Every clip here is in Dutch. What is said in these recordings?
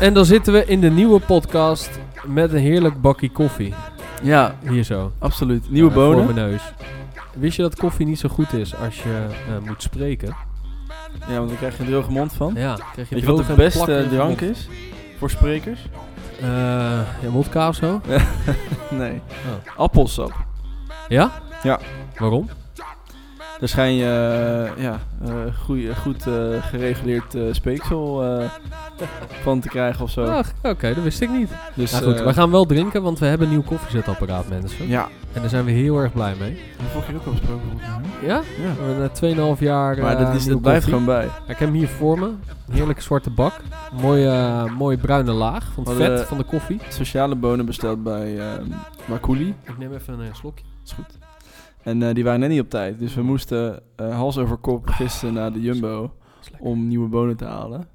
En dan zitten we in de nieuwe podcast met een heerlijk bakje koffie. Ja, Hier zo. absoluut. Nieuwe Eh, bonen. Voor mijn neus. Wist je dat koffie niet zo goed is als je eh, moet spreken? Ja, want dan krijg je een droge mond van. Ja, krijg je Weet je wat de beste plakkerige drank mond. is? Voor sprekers? Eh, ja, wodka of zo? nee. Oh. Appelsap. Ja? Ja. Waarom? Daar schijn je ja, eh, goeie- goed eh, gereguleerd eh, speeksel eh, van te krijgen of zo. Oké, dat wist ik niet. dus, nou goed, we gaan wel drinken, want we hebben een nieuw koffiezetapparaat, mensen. Ja, En daar zijn we heel erg blij mee. dat vorige keer ook al besproken. Ja? Ja. We hebben na 2,5 jaar Maar eh, dat, is, dat blijft gewoon bij. Ik heb hem hier voor me. Een heerlijke zwarte bak. Mooie, mooie bruine laag van het vet van de koffie. Sociale bonen besteld bij Makuli. Ik neem even een slokje. Is goed. En eh, die waren net niet op tijd. Dus we moesten eh, hals over kop gisteren naar de Jumbo om nieuwe bonen te halen.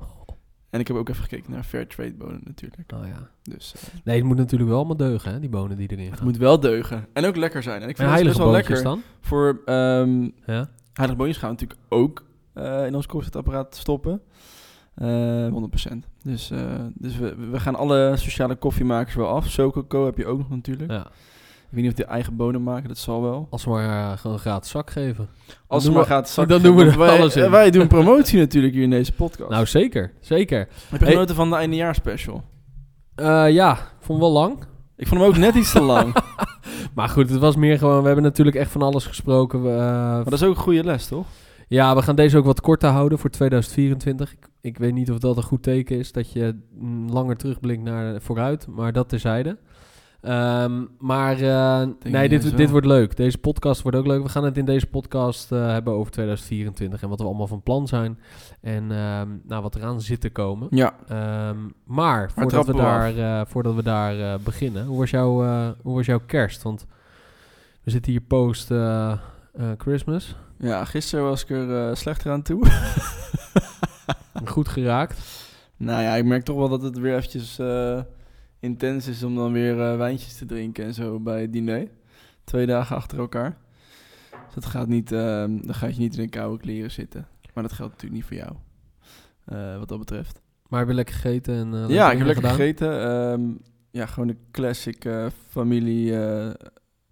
En ik heb ook even gekeken naar Fairtrade bonen natuurlijk. Oh, ja. Dus eh, Nee, het moet natuurlijk wel allemaal deugen, hè, die bonen die erin het gaan. moet wel deugen. En ook lekker zijn. En ik en vind het best wel lekker. dan? Voor ehm Ja? heilige boontjes gaan we natuurlijk ook in ons koffiezetapparaat stoppen. Eh 100%. Dus, dus we, we gaan alle sociale koffiemakers wel af. Sokoko heb je ook nog natuurlijk. ja. Ik weet niet of die eigen bonen maken, dat zal wel. Als we maar eh, gewoon een gratis zak geven. Als ze maar we- gaat zakken. dan doen we er wij, alles in. Wij doen promotie natuurlijk hier in deze podcast. Nou, zeker. Zeker. heb je hey. genoten van de eindejaarspecial? Eh, ja, vond wel lang. Ik vond hem ook net iets te lang. Maar goed, het was meer gewoon... We hebben natuurlijk echt van alles gesproken. We, eh, Maar dat is ook een goede les, toch? Ja, we gaan deze ook wat korter houden voor 2024. Ik, ik weet niet of dat een goed teken is dat je mm, langer terugblinkt naar vooruit, maar dat terzijde. Ehm, maar eh, nee, dit, dit wordt leuk. Deze podcast wordt ook leuk. We gaan het in deze podcast eh, hebben over 2024 en wat we allemaal van plan zijn. En ehm, nou, wat eraan zit te komen. Ja. Ehm, maar voordat we, daar, eh, voordat we daar eh, beginnen, hoe was, jouw, eh, hoe was jouw kerst? Want we zitten hier post eh, eh, Christmas. Ja, gisteren was ik er eh, slechter aan toe. Goed geraakt. nou ja, ik merk toch wel dat het weer eventjes eh, intens is om dan weer eh, wijntjes te drinken en zo bij het diner. Twee dagen achter elkaar. Dus dat gaat niet, eh, dan ga je niet in een koude kleren zitten. Maar dat geldt natuurlijk niet voor jou. eh, wat dat betreft. Maar heb je lekker gegeten? En, eh, ja, ik heb lekker gedaan? gegeten. Ehm, ja, gewoon de classic familie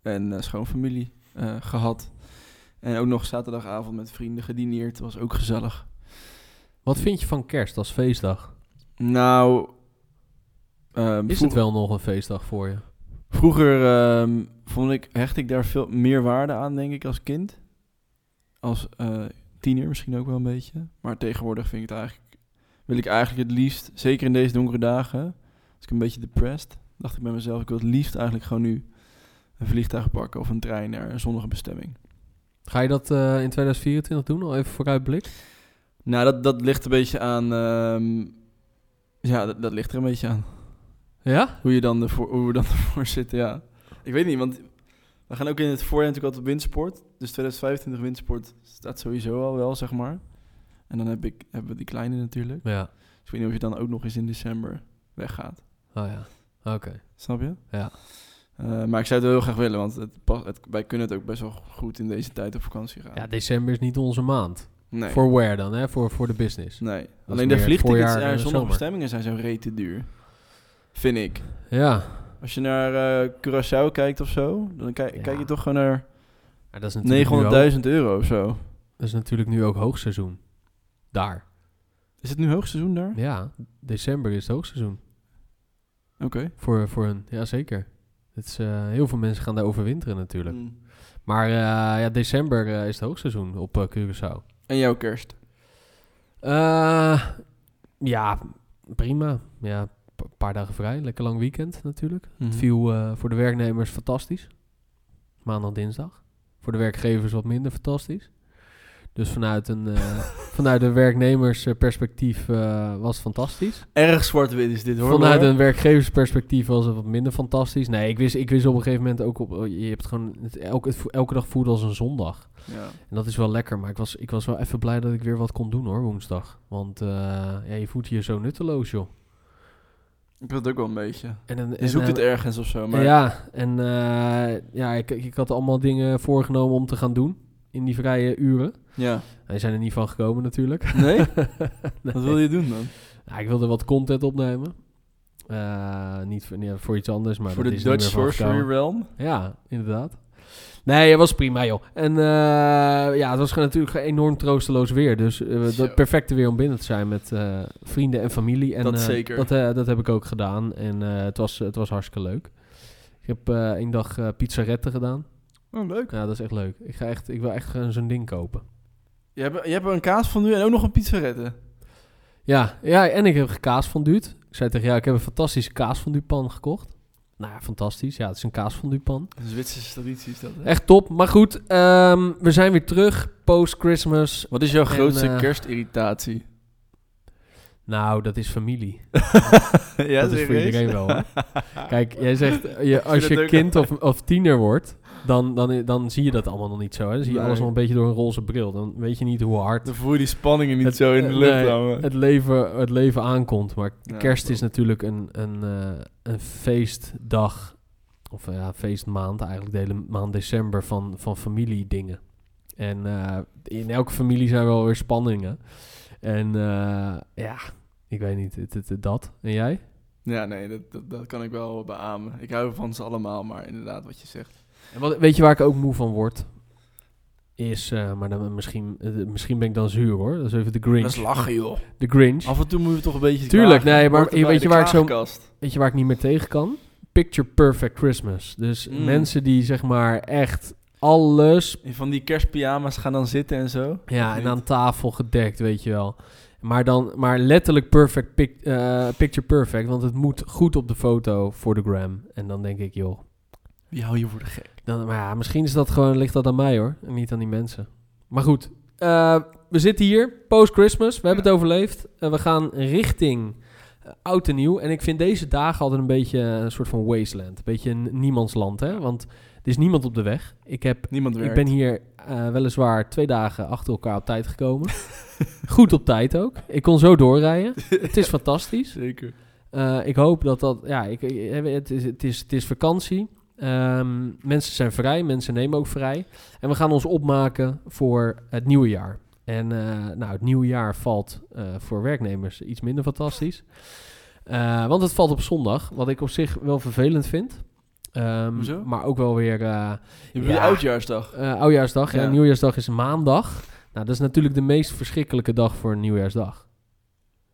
en schoonfamilie eh, gehad. En ook nog zaterdagavond met vrienden gedineerd. was ook gezellig. Wat vind je van kerst als feestdag? Nou... ehm, Is het wel nog een feestdag voor je? Vroeger ehm, vond ik, hecht ik daar veel meer waarde aan, denk ik, als kind. Als eh, tiener misschien ook wel een beetje. Maar tegenwoordig vind ik het eigenlijk, wil ik eigenlijk het liefst, zeker in deze donkere dagen, als ik een beetje depressed, dacht ik bij mezelf, ik wil het liefst eigenlijk gewoon nu een vliegtuig pakken of een trein naar een zonnige bestemming. Ga je dat eh, in 2024 doen? Al even vooruitblik? Nou, dat, dat ligt een beetje aan, ehm, ja, dat, dat ligt er een beetje aan. Ja? Hoe, je dan ervoor, hoe we dan ervoor zitten, ja. Ik weet niet, want we gaan ook in het voorjaar natuurlijk altijd op windsport. Dus 2025 windsport staat sowieso al wel, zeg maar. En dan heb ik, hebben we die kleine natuurlijk. Ja. Dus ik weet niet of je dan ook nog eens in december weggaat. Oh ja. Oké. Snap je? Ja. Eh, maar ik zou het wel heel graag willen, want het, pas- het, wij kunnen het ook best wel goed in deze tijd op vakantie gaan. Ja, december is niet onze maand. nee. Voor where dan, hè? Voor, voor de business. nee. Alleen de vliegtickets naar zomer. bestemmingen zijn zo rete duur. Vind ik. Ja. Als je naar eh Curaçao kijkt of zo, dan kijk, Ja. kijk je toch gewoon naar ook- 900.000 euro of zo. Dat is natuurlijk nu ook hoogseizoen. Daar. Is het nu hoogseizoen daar? Ja, december is het hoogseizoen. Oké. Voor, voor hun, ja zeker. Het is, eh, heel veel mensen gaan daar overwinteren natuurlijk. Mm. Maar eh, ja, december is het hoogseizoen op Curaçao. En jouw kerst? Ja, prima. Ja, een paar dagen vrij. Lekker lang weekend natuurlijk. Mhm. Het viel eh, voor de werknemers fantastisch. Maandag, dinsdag. Voor de werkgevers wat minder fantastisch. Dus vanuit een, eh, vanuit een werknemersperspectief eh, was het fantastisch. Erg zwart-wit is dit hoor. Vanuit een werkgeversperspectief was het wat minder fantastisch. Nee, ik wist, ik wist op een gegeven moment ook op. oh, Je hebt gewoon het elke, elke dag voelde als een zondag. Ja. En dat is wel lekker. Maar ik was, ik was wel even blij dat ik weer wat kon doen hoor, woensdag. Want ja, je voelt je zo nutteloos, joh. Ik wil het ook wel een beetje. En, en, Je zoekt en, het ergens of zo. Maar Ja, en eh, ja, ik, ik had allemaal dingen voorgenomen om te gaan doen in die vrije uren. ja. Wij zijn er niet van gekomen natuurlijk. Nee? Nee. Wat wil je doen dan? Ja, ik wilde wat content opnemen. Eh, niet voor, nee, voor iets anders, maar Voor de Dutch Sorcery. Realm. Ja, inderdaad. Nee, het was prima, joh. En eh, ja, het was gewoon natuurlijk enorm troosteloos weer. Dus eh, het perfecte weer om binnen te zijn met eh, vrienden en familie. En, Dat eh, zeker. Dat, eh, dat heb ik ook gedaan. En eh, het, was, het was hartstikke leuk. Ik heb eh één dag eh pizzaretten gedaan. Oh, leuk. Ja, dat is echt leuk. Ik, ga echt, ik wil echt gewoon zo'n ding kopen. Je hebt, je hebt een kaas van nu en ook nog een pizzaretten. Ja, ja, en ik heb kaasfonduut. Ik zei tegen jou, ik heb een fantastische kaasfondupan gekocht. Nou ja, fantastisch. Ja, het is een kaasfondupan. Een Zwitserse traditie is dat, hè? Echt top. Maar goed, ehm, we zijn weer terug post-Christmas. Wat is jouw En, grootste eh, kerstirritatie? Nou, dat is familie. ja, dat is voor iedereen wel. hoor. Kijk, jij zegt, je, als je kind of, of tiener wordt, dan, dan, dan zie je dat allemaal nog niet zo. Hè? Dan zie je Nee. alles nog een beetje door een roze bril. Dan weet je niet hoe hard Dan voel je die spanningen niet Het- zo in de eh, lucht nee, het leven, het leven aankomt. Maar Ja, kerst is natuurlijk een, een, eh, een feestdag. Of eh, ja, feestmaand eigenlijk. De hele maand december van, van familiedingen. En in elke familie zijn wel weer spanningen. En ja, ik weet niet. Het, het, het- dat. En jij? Ja, nee, dat, dat, dat kan ik wel beamen. Ik hou van ze allemaal, maar inderdaad wat je zegt. En wat, weet je waar ik ook moe van word? Is, eh, maar dan, misschien, eh, misschien ben ik dan zuur hoor. Dat is even de Grinch. Dat is lachen, joh. De Grinch. Af en toe moeten we toch een beetje Tuurlijk, klagen. nee, maar weet je de waar ik zo-. Weet je waar ik niet meer tegen kan? Picture Perfect Christmas. Dus Mm. mensen die zeg maar echt alles... Van die kerstpyjama's gaan dan zitten en zo. Ja, en aan tafel gedekt, weet je wel. Maar dan, maar letterlijk perfect pic- eh, picture perfect, want het moet goed op de foto voor de gram. En dan denk ik, joh, Wie hou je voor de gek? Dan, maar ja, misschien is dat gewoon, ligt dat aan mij hoor, en niet aan die mensen. Maar goed, eh, we zitten hier, post-Christmas, we hebben het overleefd. Eh, we gaan richting eh, oud en nieuw. En ik vind deze dagen altijd een beetje een soort van wasteland. Een beetje een niemandsland, hè. Want er is niemand op de weg. Ik, heb, Niemand ik werkt. ben hier weliswaar twee dagen achter elkaar op tijd gekomen. Goed op tijd ook. Ik kon zo doorrijden. Het is fantastisch. Zeker. Ik hoop dat dat... Ja, ik, ik- het, is, het, is, het is vakantie. Ehm, mensen zijn vrij. Mensen nemen ook vrij. En we gaan ons opmaken voor het nieuwe jaar. En eh, nou, het nieuwe jaar valt eh, voor werknemers iets minder fantastisch. Eh, want het valt op zondag, wat ik op zich wel vervelend vind. Ehm? Maar ook wel weer... Je Ja. oudjaarsdag. oudjaarsdag, ja. Ja. Nieuwjaarsdag is maandag. Nou, dat is natuurlijk de meest verschrikkelijke dag voor een nieuwjaarsdag.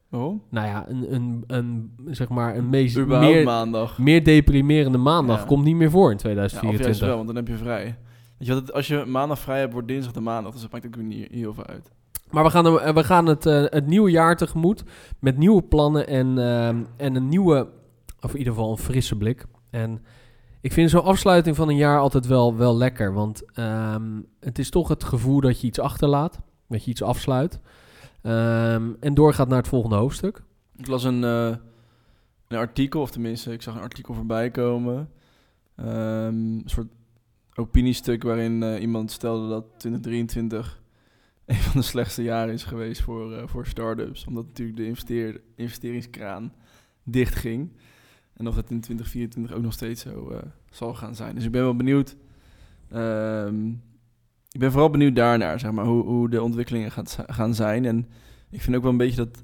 Waarom? Nou ja, een, een, een zeg maar, een meest, Überhaupt meer, maandag. meer deprimerende maandag Ja. komt niet meer voor in Ja, of juist 2024. wel, want dan heb je vrij. Weet je als je maandag vrij hebt, wordt dinsdag de maandag. Dus dat maakt ook niet heel veel uit. maar we gaan, er- eh, we gaan het, eh, het nieuwe jaar tegemoet met nieuwe plannen en, ehm, en een nieuwe, of in ieder geval een frisse blik. En ik vind zo'n afsluiting van een jaar altijd wel, wel lekker, want ehm, het is toch het gevoel dat je iets achterlaat, dat je iets afsluit ehm, en doorgaat naar het volgende hoofdstuk. Ik las een, eh, een artikel, of tenminste, ik zag een artikel voorbij komen. Ehm, een soort opiniestuk waarin eh, iemand stelde dat 2023 een van de slechtste jaren is geweest voor, eh, voor start-ups. Omdat natuurlijk de investeringskraan dicht ging. En of dat in 2024 ook nog steeds zo zal gaan zijn. Dus ik ben wel benieuwd. Ehm, ik ben vooral benieuwd daarnaar, zeg maar, hoe, hoe de ontwikkelingen gaat, gaan zijn. En ik vind ook wel een beetje dat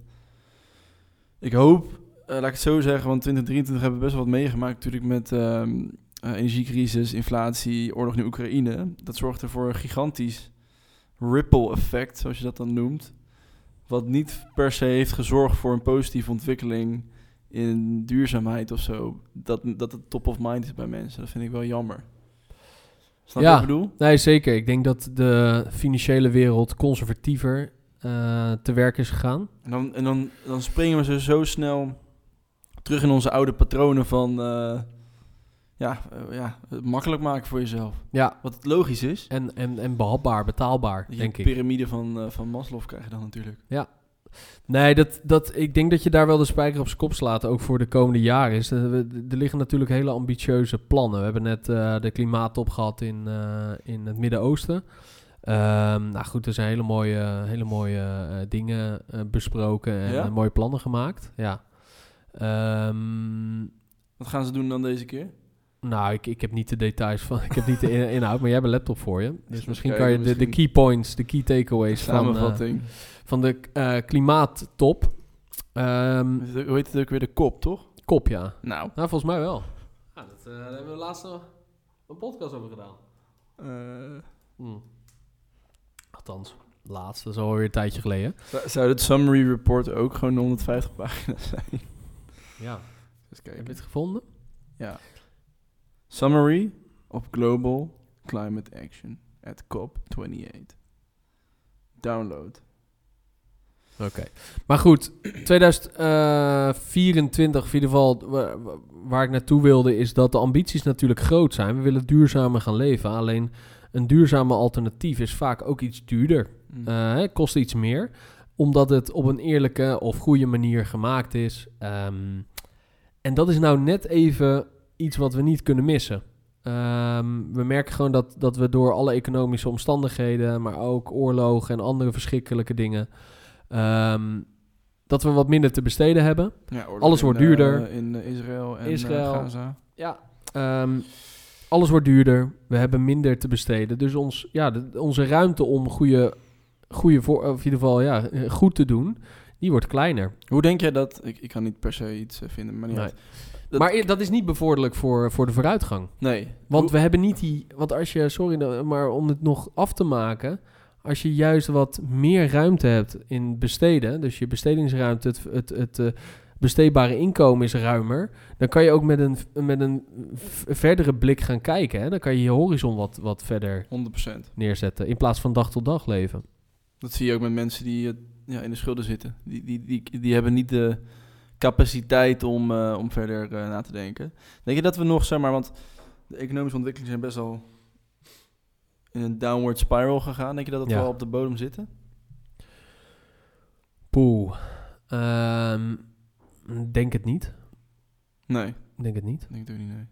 ik hoop, eh, laat ik het zo zeggen, want 2023 hebben we best wel wat meegemaakt natuurlijk met ehm, eh, energiecrisis, inflatie, oorlog in Oekraïne. Dat zorgt er voor een gigantisch ripple effect, zoals je dat dan noemt. Wat niet per se heeft gezorgd voor een positieve ontwikkeling in duurzaamheid of zo. Dat, dat het top of mind is bij mensen. Dat vind ik wel jammer. Snap je Ja. wat ik bedoel? Nee, zeker. Ik denk dat de financiële wereld conservatiever eh, te werk is gegaan. En dan, en dan, dan springen we zo, zo snel terug in onze oude patronen van eh, ja, eh, ja, het makkelijk maken voor jezelf. Ja, Wat logisch is. en, en, en behapbaar, betaalbaar, denk ik. piramide van, van Maslow krijg je dan natuurlijk. Nee, dat, dat, ik denk dat je daar wel de spijker op zijn kop slaat, ook voor de komende jaren. Is, er, we- er liggen natuurlijk hele ambitieuze plannen. We hebben net eh, de klimaattop gehad in, eh, in het Midden-Oosten. Ehm, nou goed, er zijn hele mooie, hele mooie eh, dingen eh, besproken en Ja? eh, mooie plannen gemaakt. Ja. Ehm, Wat gaan ze doen dan deze keer? nou, ik, ik heb niet de details van, ik heb niet de in- inhoud, maar jij hebt een laptop voor je. Dus misschien kan je de, de key points, de key takeaways van, eh, Samenvatting. Van de eh, klimaattop. Ehm, Hoe heet het ook weer? De kop, toch? Kop, ja. Nou. Nou, volgens mij wel. Ja, dat, eh, daar hebben we laatst nog een podcast over gedaan. eh, Hm. Althans, laatst, dat is alweer een tijdje geleden. zou- het summary report ook gewoon 150 pagina's zijn? Ja. Eens Heb je het gevonden? Ja. Summary of Global Climate Action at COP28. Download. Oké. Maar goed, 2024, in ieder geval wa- wa- waar ik naartoe wilde, is dat de ambities natuurlijk groot zijn. We willen duurzamer gaan leven. Alleen een duurzame alternatief is vaak ook iets duurder. Eh, het kost iets meer, omdat het op een eerlijke of goede manier gemaakt is. Ehm, en dat is nou net even iets wat we niet kunnen missen. Ehm, we merken gewoon dat, dat we door alle economische omstandigheden, maar ook oorlogen en andere verschrikkelijke dingen, ehm, dat we wat minder te besteden hebben. ja, alles wordt eh, duurder. in eh, Israël en Israël. eh, Gaza. Ja. Ehm, alles wordt duurder. We hebben minder te besteden. Dus ons, ja, de- onze ruimte om goede, goede voor, of in ieder geval ja, eh, goed te doen, die wordt kleiner. Hoe denk jij dat... Ik, ik kan niet per se iets eh, vinden, maar niet Nee. Dat- maar dat is niet bevorderlijk voor, voor de vooruitgang. Nee. Want Hoe- we hebben niet die. Want als je, sorry, nou, maar om het nog af te maken. Als je juist wat meer ruimte hebt in besteden, dus je bestedingsruimte, het, het, het eh, besteedbare inkomen is ruimer, dan kan je ook met een, met een verdere blik gaan kijken. Hè? Dan kan je je horizon wat, wat verder 100%. neerzetten, in plaats van dag tot dag leven. Dat zie je ook met mensen die eh, ja, in de schulden zitten. Die, die, die, die hebben niet de capaciteit om, eh, om verder na te denken. Denk je dat we nog, zeg maar, want de economische ontwikkelingen zijn best wel in een downward spiral gegaan. Denk je dat we Ja. al op de bodem zitten? Poeh. Ehm, denk het niet. Nee, Denk het niet. ik denk het ook niet, nee.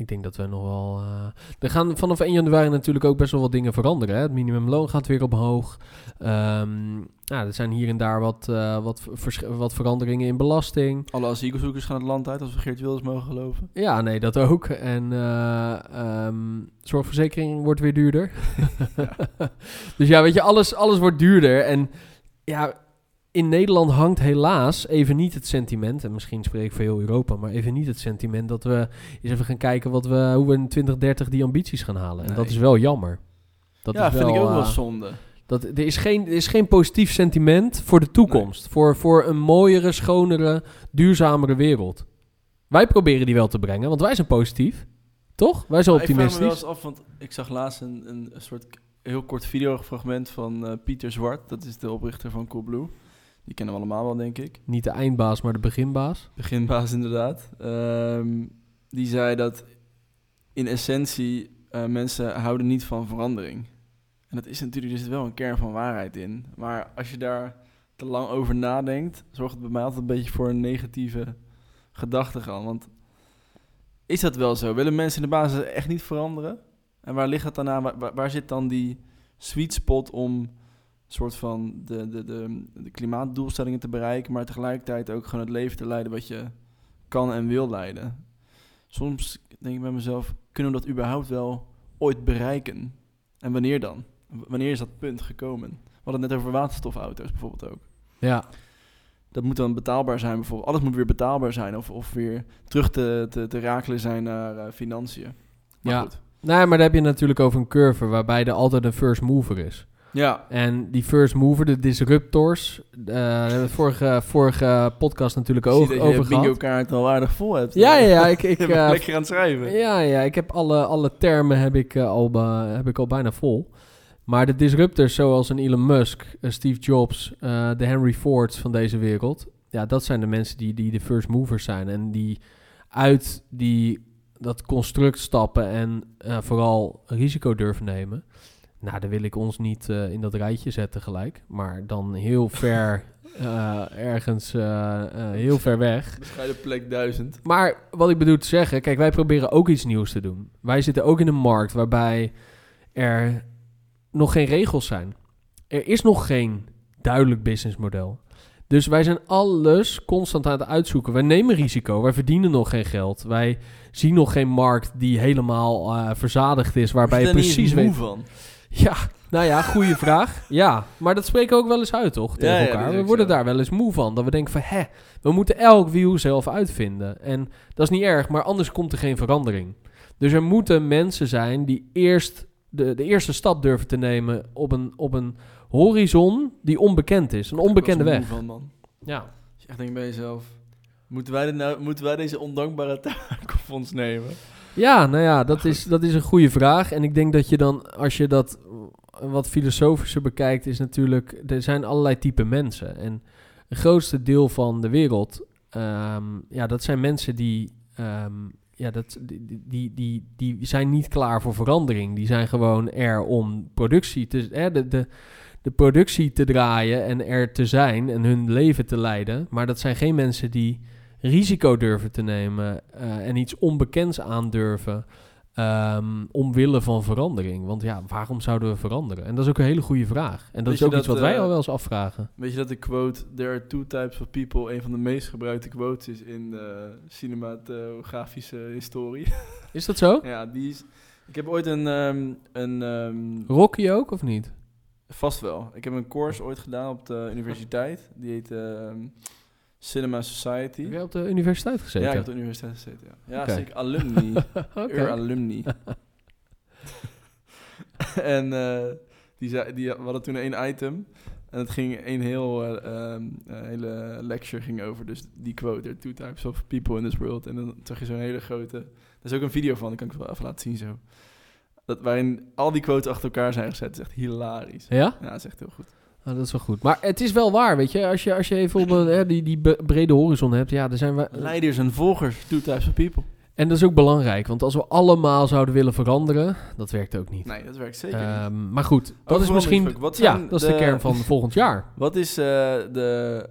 Ik denk dat we nog wel. eh, er gaan vanaf 1 januari natuurlijk ook best wel wat dingen veranderen. Hè? Het minimumloon gaat weer omhoog. Ehm ja, er zijn hier en daar wat, eh, wat, wat veranderingen in belasting. Alle asielzoekers gaan het land uit, als we Geert Wilders mogen geloven. Ja, nee, dat ook. En eh, ehm, zorgverzekering wordt weer duurder. dus ja, weet je, alles, alles wordt duurder. En ja, in Nederland hangt helaas even niet het sentiment, en misschien spreek ik voor heel Europa, maar even niet het sentiment dat we eens even gaan kijken wat we, hoe we in 2030 die ambities gaan halen. En dat is wel jammer. Dat ja, is vind ik ook wel eh, zonde. dat, er, is geen, er is geen positief sentiment voor de toekomst. Voor, voor een mooiere, schonere, duurzamere wereld. Wij proberen die wel te brengen, want wij zijn positief. Toch? Wij zijn Maar Ik vraag me wel optimistisch. eens af, want ik zag laatst een, een, soort heel kort videofragment van eh, Pieter Zwart. Dat is de oprichter van Coolblue. Die kennen we allemaal wel, denk ik. Niet de eindbaas, maar de beginbaas. Beginbaas inderdaad. Ehm, die zei dat in essentie eh, mensen houden niet van verandering. En dat is natuurlijk, er zit wel een kern van waarheid in. Maar als je daar te lang over nadenkt, zorgt het bij mij altijd een beetje voor een negatieve gedachtegang. Want is dat wel zo? Willen mensen in de basis echt niet veranderen? En waar ligt het dan aan? Waar zit dan die sweet spot om soort van de, de, de, de klimaatdoelstellingen te bereiken, maar tegelijkertijd ook gewoon het leven te leiden wat je kan en wil leiden. Soms denk ik bij mezelf, kunnen we dat überhaupt wel ooit bereiken? En wanneer dan? W- Wanneer is dat punt gekomen? We hadden het net over waterstofauto's bijvoorbeeld ook. Ja, Dat moet dan betaalbaar zijn bijvoorbeeld. Alles moet weer betaalbaar zijn of, of weer terug te, te, te rakelen zijn naar eh, financiën. Maar Ja. goed. nee, maar daar heb je natuurlijk over een curve waarbij er altijd een first mover is. Ja, En die first mover, de disruptors, eh, daar hebben we het vorige, vorige podcast natuurlijk ik zie ook dat je over je bingo gehad. kaart al aardig vol hebt. Ja, ja, ja, ik, ik ben eh, lekker aan het schrijven. Ja, ja, ik heb alle, alle termen heb ik, eh, al, heb ik al bijna vol. Maar de disruptors zoals een Elon Musk, eh, Steve Jobs, eh, de Henry Fords van deze wereld. Ja, dat zijn de mensen die, die de first movers zijn. En die uit die, dat construct stappen en eh, vooral risico durven nemen. Nou, daar wil ik ons niet eh, in dat rijtje zetten gelijk. Maar dan heel ver, eh, ergens eh, heel ver weg. Bescheiden plek 1000. Maar wat ik bedoel te zeggen, kijk, wij proberen ook iets nieuws te doen. Wij zitten ook in een markt waarbij er nog geen regels zijn. Er is nog geen duidelijk businessmodel. Dus wij zijn alles constant aan het uitzoeken. Wij nemen risico, wij verdienen nog geen geld. Wij zien nog geen markt die helemaal eh, verzadigd is, waarbij je eens precies moe weet... van. Ja, Nou ja, goede vraag. Ja, maar dat spreken we ook wel eens uit, toch? Tegen Ja, ja, elkaar. we worden zo. daar wel eens moe van. Dat we denken van, hè, we moeten elk wiel zelf uitvinden. En dat is niet erg, maar anders komt er geen verandering. Dus er moeten mensen zijn die eerst de, de eerste stap durven te nemen op een, op een horizon die onbekend is. Een onbekende weg. moe Van, man. Ja. Je echt denkt bij jezelf... Moeten wij, dit nou, moeten wij deze ondankbare taak op ons nemen? Ja, nou ja, dat is, dat is een goede vraag. En ik denk dat je dan, als je dat wat filosofischer bekijkt, is natuurlijk, er zijn allerlei type mensen. En het grootste deel van de wereld, ehm, ja, dat zijn mensen die, ehm, ja, dat, die, die, die, die zijn niet klaar voor verandering. Die zijn gewoon er om productie te, hè, de, de, de productie te draaien en er te zijn en hun leven te leiden. Maar dat zijn geen mensen die risico durven te nemen eh, en iets onbekends aandurven ehm, omwille van verandering. Want ja, waarom zouden we veranderen? En dat is ook een hele goede vraag. En dat Weet is ook dat, iets wat wij eh, al wel eens afvragen. Weet je dat de quote... There are two types of people... een van de meest gebruikte quotes is in de cinematografische historie. Is dat zo? ja, die is... Ik heb ooit een... ehm, een ehm, Rocky ook of niet? Vast wel. Ik heb een course ooit gedaan op de universiteit. Die heet Cinema Society. Heb jij op de universiteit gezeten? Ja, ik heb op de universiteit gezeten, ja. Ja, zeker. Alumni. Ur alumni. en eh, die zei, die, hadden toen één item. En het ging een heel eh, ehm, eh, hele lecture ging over. Dus die quote, there are two types of people in this world. En dan zag je zo'n hele grote... Er is ook een video van, die kan ik wel even laten zien zo. Dat, waarin al die quotes achter elkaar zijn gezet. Dat is echt hilarisch. Ja? Ja, dat is echt heel goed. Ah, dat is wel goed. Maar het is wel waar, weet je. Als je, als je even op een, hè, die, die brede horizon hebt, ja, er zijn we... Leiders en volgers, two types of people. En dat is ook belangrijk, want als we allemaal zouden willen veranderen, dat werkt ook niet. Nee, dat werkt zeker niet. Ehm, maar goed, dat is misschien... Wat ja, dat is de de- kern van volgend jaar. Wat is eh, de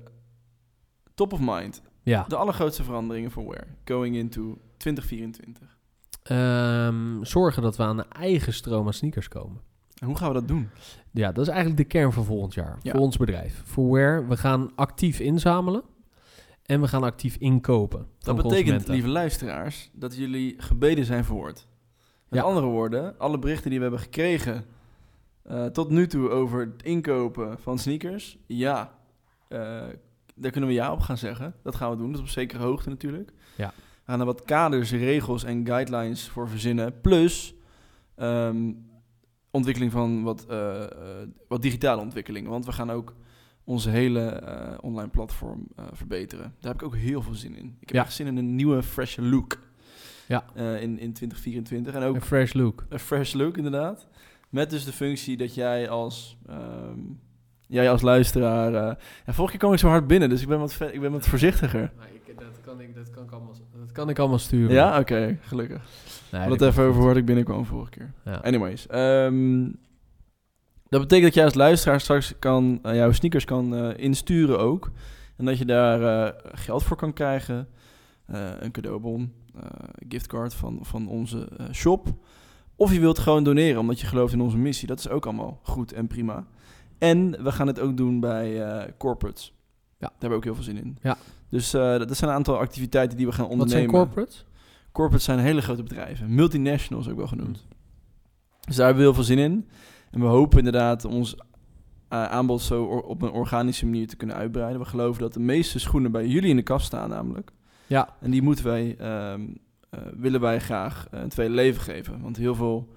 top of mind? Ja. De allergrootste veranderingen voor Wear going into 2024. Ehm, zorgen dat we aan een eigen stroom aan sneakers komen. En hoe gaan we dat doen? Ja, dat is eigenlijk de kern van volgend jaar. Ja. Voor ons bedrijf. Voor Wear, we gaan actief inzamelen. En we gaan actief inkopen. Dat betekent, lieve luisteraars, dat jullie gebeden zijn verhoord. Met Ja. andere woorden, alle berichten die we hebben gekregen eh, tot nu toe over het inkopen van sneakers, ja, eh, daar kunnen we ja op gaan zeggen. Dat gaan we doen, dat is op zekere hoogte natuurlijk. Ja. We gaan er wat kaders, regels en guidelines voor verzinnen. Plus ehm, ontwikkeling van wat, eh, eh, wat digitale ontwikkelingen. Want we gaan ook onze hele eh, online platform verbeteren. Daar heb ik ook heel veel zin in. Ik heb Ja. echt zin in een nieuwe, fresh look. Ja. in, in 2024. En ook Een fresh look. een fresh look, inderdaad. Met dus de functie dat jij als, ehm, jij als luisteraar... eh, ja, vorige keer kwam ik zo hard binnen, dus ik ben wat, ik ben wat voorzichtiger. dat, kan ik, dat, kan ik allemaal, dat kan ik allemaal sturen. Ja? Oké, gelukkig. Nee, dat even over hard ik binnenkwam vorige keer. Ja. Anyways. ehm, dat betekent dat jij als luisteraar straks kan, eh, jouw sneakers kan eh, insturen ook. En dat je daar geld voor kan krijgen. een cadeaubon, giftcard van, van onze shop. Of je wilt gewoon doneren omdat je gelooft in onze missie. Dat is ook allemaal goed en prima. En we gaan het ook doen bij eh, corporates. Ja. Daar hebben we ook heel veel zin in. Ja. Dus eh, dat zijn een aantal activiteiten die we gaan Wat zijn ondernemen. corporates? Corporates zijn hele grote bedrijven. Multinationals ook wel genoemd. Dus daar hebben we heel veel zin in. En we hopen inderdaad ons eh, aanbod zo op een organische manier te kunnen uitbreiden. We geloven dat de meeste schoenen bij jullie in de kast staan namelijk. Ja. En die moeten wij, ehm, eh, willen wij graag een tweede leven geven. Want heel veel,